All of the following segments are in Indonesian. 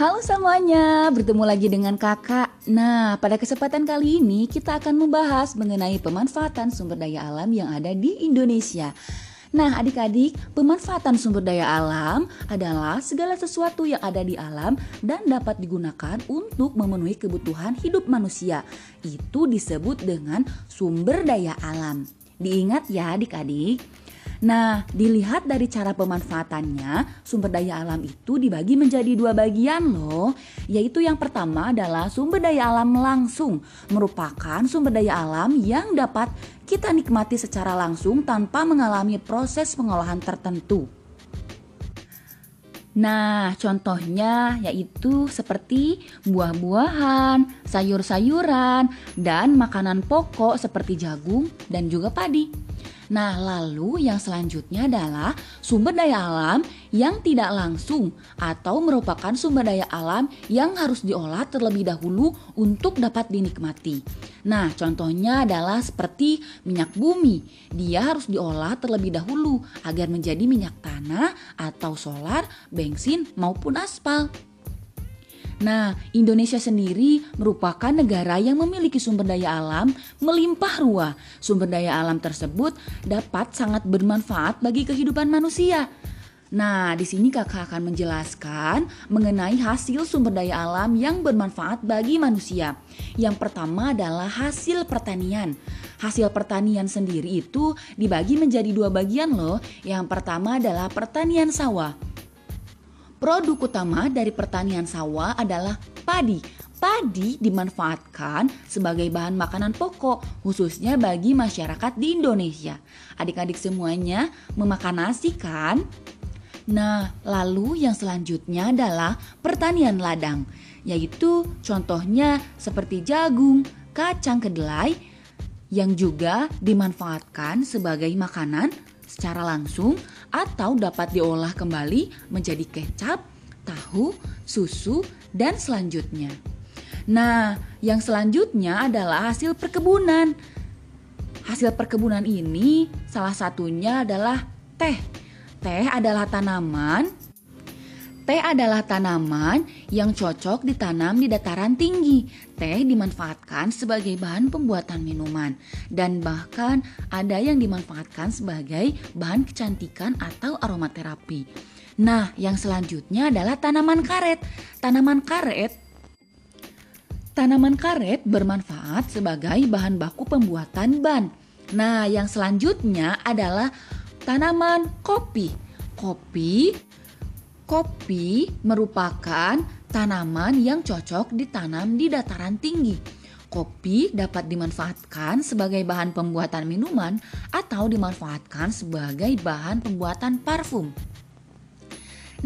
Halo semuanya, bertemu lagi dengan kakak. Nah, pada kesempatan kali ini kita akan membahas mengenai pemanfaatan sumber daya alam yang ada di Indonesia. Nah, adik-adik, pemanfaatan sumber daya alam adalah segala sesuatu yang ada di alam dan dapat digunakan untuk memenuhi kebutuhan hidup manusia. Itu disebut dengan sumber daya alam. Diingat ya, adik-adik. Nah, dilihat dari cara pemanfaatannya, sumber daya alam itu dibagi menjadi dua bagian loh. Yaitu yang pertama adalah sumber daya alam langsung, merupakan sumber daya alam yang dapat kita nikmati secara langsung tanpa mengalami proses pengolahan tertentu. Nah, contohnya yaitu seperti buah-buahan, sayur-sayuran, dan makanan pokok seperti jagung dan juga padi. Nah, lalu yang selanjutnya adalah sumber daya alam yang tidak langsung atau merupakan sumber daya alam yang harus diolah terlebih dahulu untuk dapat dinikmati. Nah, contohnya adalah seperti minyak bumi. Dia harus diolah terlebih dahulu agar menjadi minyak tanah atau solar, bensin maupun aspal. Nah, Indonesia sendiri merupakan negara yang memiliki sumber daya alam melimpah ruah. Sumber daya alam tersebut dapat sangat bermanfaat bagi kehidupan manusia. Nah, di sini kakak akan menjelaskan mengenai hasil sumber daya alam yang bermanfaat bagi manusia. Yang pertama adalah hasil pertanian. Hasil pertanian sendiri itu dibagi menjadi dua bagian loh. Yang pertama adalah pertanian sawah. Produk utama dari pertanian sawah adalah padi. Padi dimanfaatkan sebagai bahan makanan pokok, khususnya bagi masyarakat di Indonesia. Adik-adik semuanya memakan nasi kan? Nah, lalu yang selanjutnya adalah pertanian ladang, yaitu contohnya seperti jagung, kacang kedelai, yang juga dimanfaatkan sebagai makanan secara langsung atau dapat diolah kembali menjadi kecap, tahu, susu, dan selanjutnya. Nah, yang selanjutnya adalah hasil perkebunan. Hasil perkebunan ini salah satunya adalah teh. Teh adalah tanaman Teh adalah tanaman yang cocok ditanam di dataran tinggi. Teh dimanfaatkan sebagai bahan pembuatan minuman dan bahkan ada yang dimanfaatkan sebagai bahan kecantikan atau aromaterapi. Nah, yang selanjutnya adalah tanaman karet. Tanaman karet Tanaman karet bermanfaat sebagai bahan baku pembuatan ban. Nah, yang selanjutnya adalah tanaman kopi. Kopi Kopi merupakan tanaman yang cocok ditanam di dataran tinggi. Kopi dapat dimanfaatkan sebagai bahan pembuatan minuman atau dimanfaatkan sebagai bahan pembuatan parfum.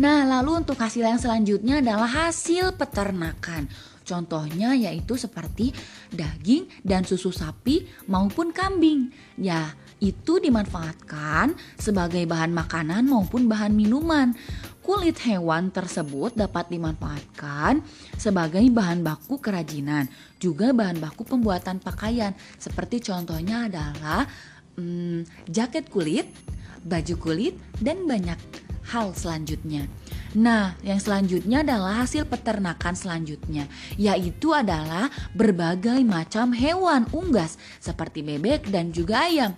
Nah, lalu untuk hasil yang selanjutnya adalah hasil peternakan. Contohnya yaitu seperti daging dan susu sapi maupun kambing. Ya, itu dimanfaatkan sebagai bahan makanan maupun bahan minuman. Kulit hewan tersebut dapat dimanfaatkan sebagai bahan baku kerajinan, juga bahan baku pembuatan pakaian. Seperti contohnya adalah hmm, jaket kulit, baju kulit, dan banyak hal selanjutnya. Nah, yang selanjutnya adalah hasil peternakan selanjutnya, yaitu adalah berbagai macam hewan unggas seperti bebek dan juga ayam.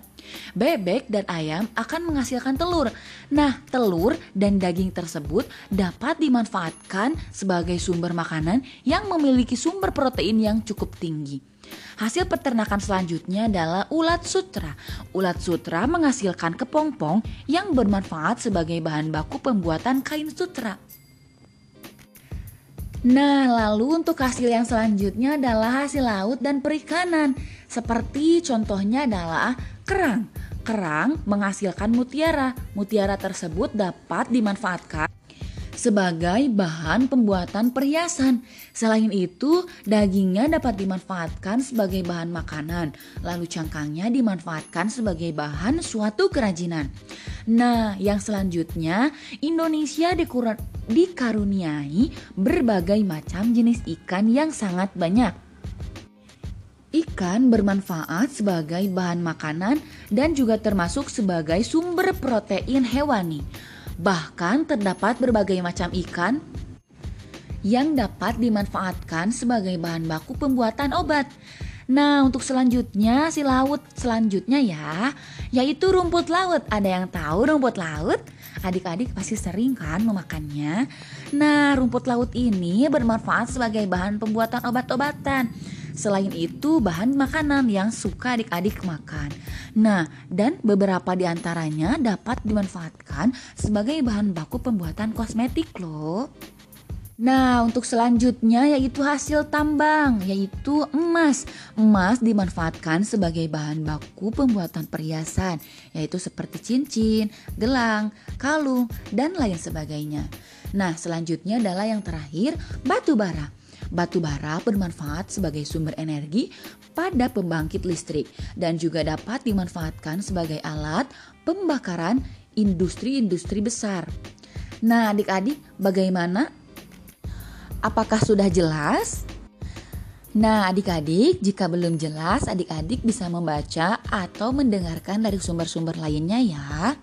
Bebek dan ayam akan menghasilkan telur. Nah, telur dan daging tersebut dapat dimanfaatkan sebagai sumber makanan yang memiliki sumber protein yang cukup tinggi. Hasil peternakan selanjutnya adalah ulat sutra. Ulat sutra menghasilkan kepompong yang bermanfaat sebagai bahan baku pembuatan kain sutra. Nah, lalu untuk hasil yang selanjutnya adalah hasil laut dan perikanan. Seperti contohnya adalah kerang. Kerang menghasilkan mutiara. Mutiara tersebut dapat dimanfaatkan sebagai bahan pembuatan perhiasan. Selain itu, dagingnya dapat dimanfaatkan sebagai bahan makanan, lalu cangkangnya dimanfaatkan sebagai bahan suatu kerajinan. Nah, yang selanjutnya, Indonesia dikaruniai berbagai macam jenis ikan yang sangat banyak. Ikan bermanfaat sebagai bahan makanan dan juga termasuk sebagai sumber protein hewani. Bahkan terdapat berbagai macam ikan yang dapat dimanfaatkan sebagai bahan baku pembuatan obat. Nah, untuk selanjutnya si laut selanjutnya ya, yaitu rumput laut. Ada yang tahu rumput laut? Adik-adik pasti sering kan memakannya. Nah, rumput laut ini bermanfaat sebagai bahan pembuatan obat-obatan. Selain itu, bahan makanan yang suka adik-adik makan. Nah, dan beberapa di antaranya dapat dimanfaatkan sebagai bahan baku pembuatan kosmetik loh. Nah, untuk selanjutnya yaitu hasil tambang, yaitu emas. Emas dimanfaatkan sebagai bahan baku pembuatan perhiasan, yaitu seperti cincin, gelang, kalung, dan lain sebagainya. Nah, selanjutnya adalah yang terakhir, batu bara. Batu bara bermanfaat sebagai sumber energi pada pembangkit listrik dan juga dapat dimanfaatkan sebagai alat pembakaran industri-industri besar. Nah, adik-adik, bagaimana? Apakah sudah jelas? Nah, adik-adik, jika belum jelas, adik-adik bisa membaca atau mendengarkan dari sumber-sumber lainnya ya.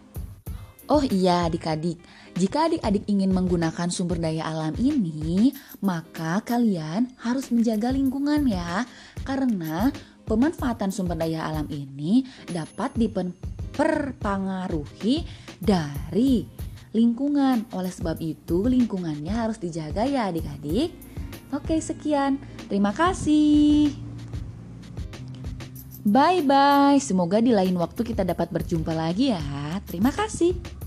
Oh iya, adik-adik, jika adik-adik ingin menggunakan sumber daya alam ini, maka kalian harus menjaga lingkungan ya. Karena pemanfaatan sumber daya alam ini dapat diperpengaruhi dari lingkungan. Oleh sebab itu, lingkungannya harus dijaga ya adik-adik. Oke, sekian. Terima kasih. Bye bye. Semoga di lain waktu kita dapat berjumpa lagi ya. Terima kasih.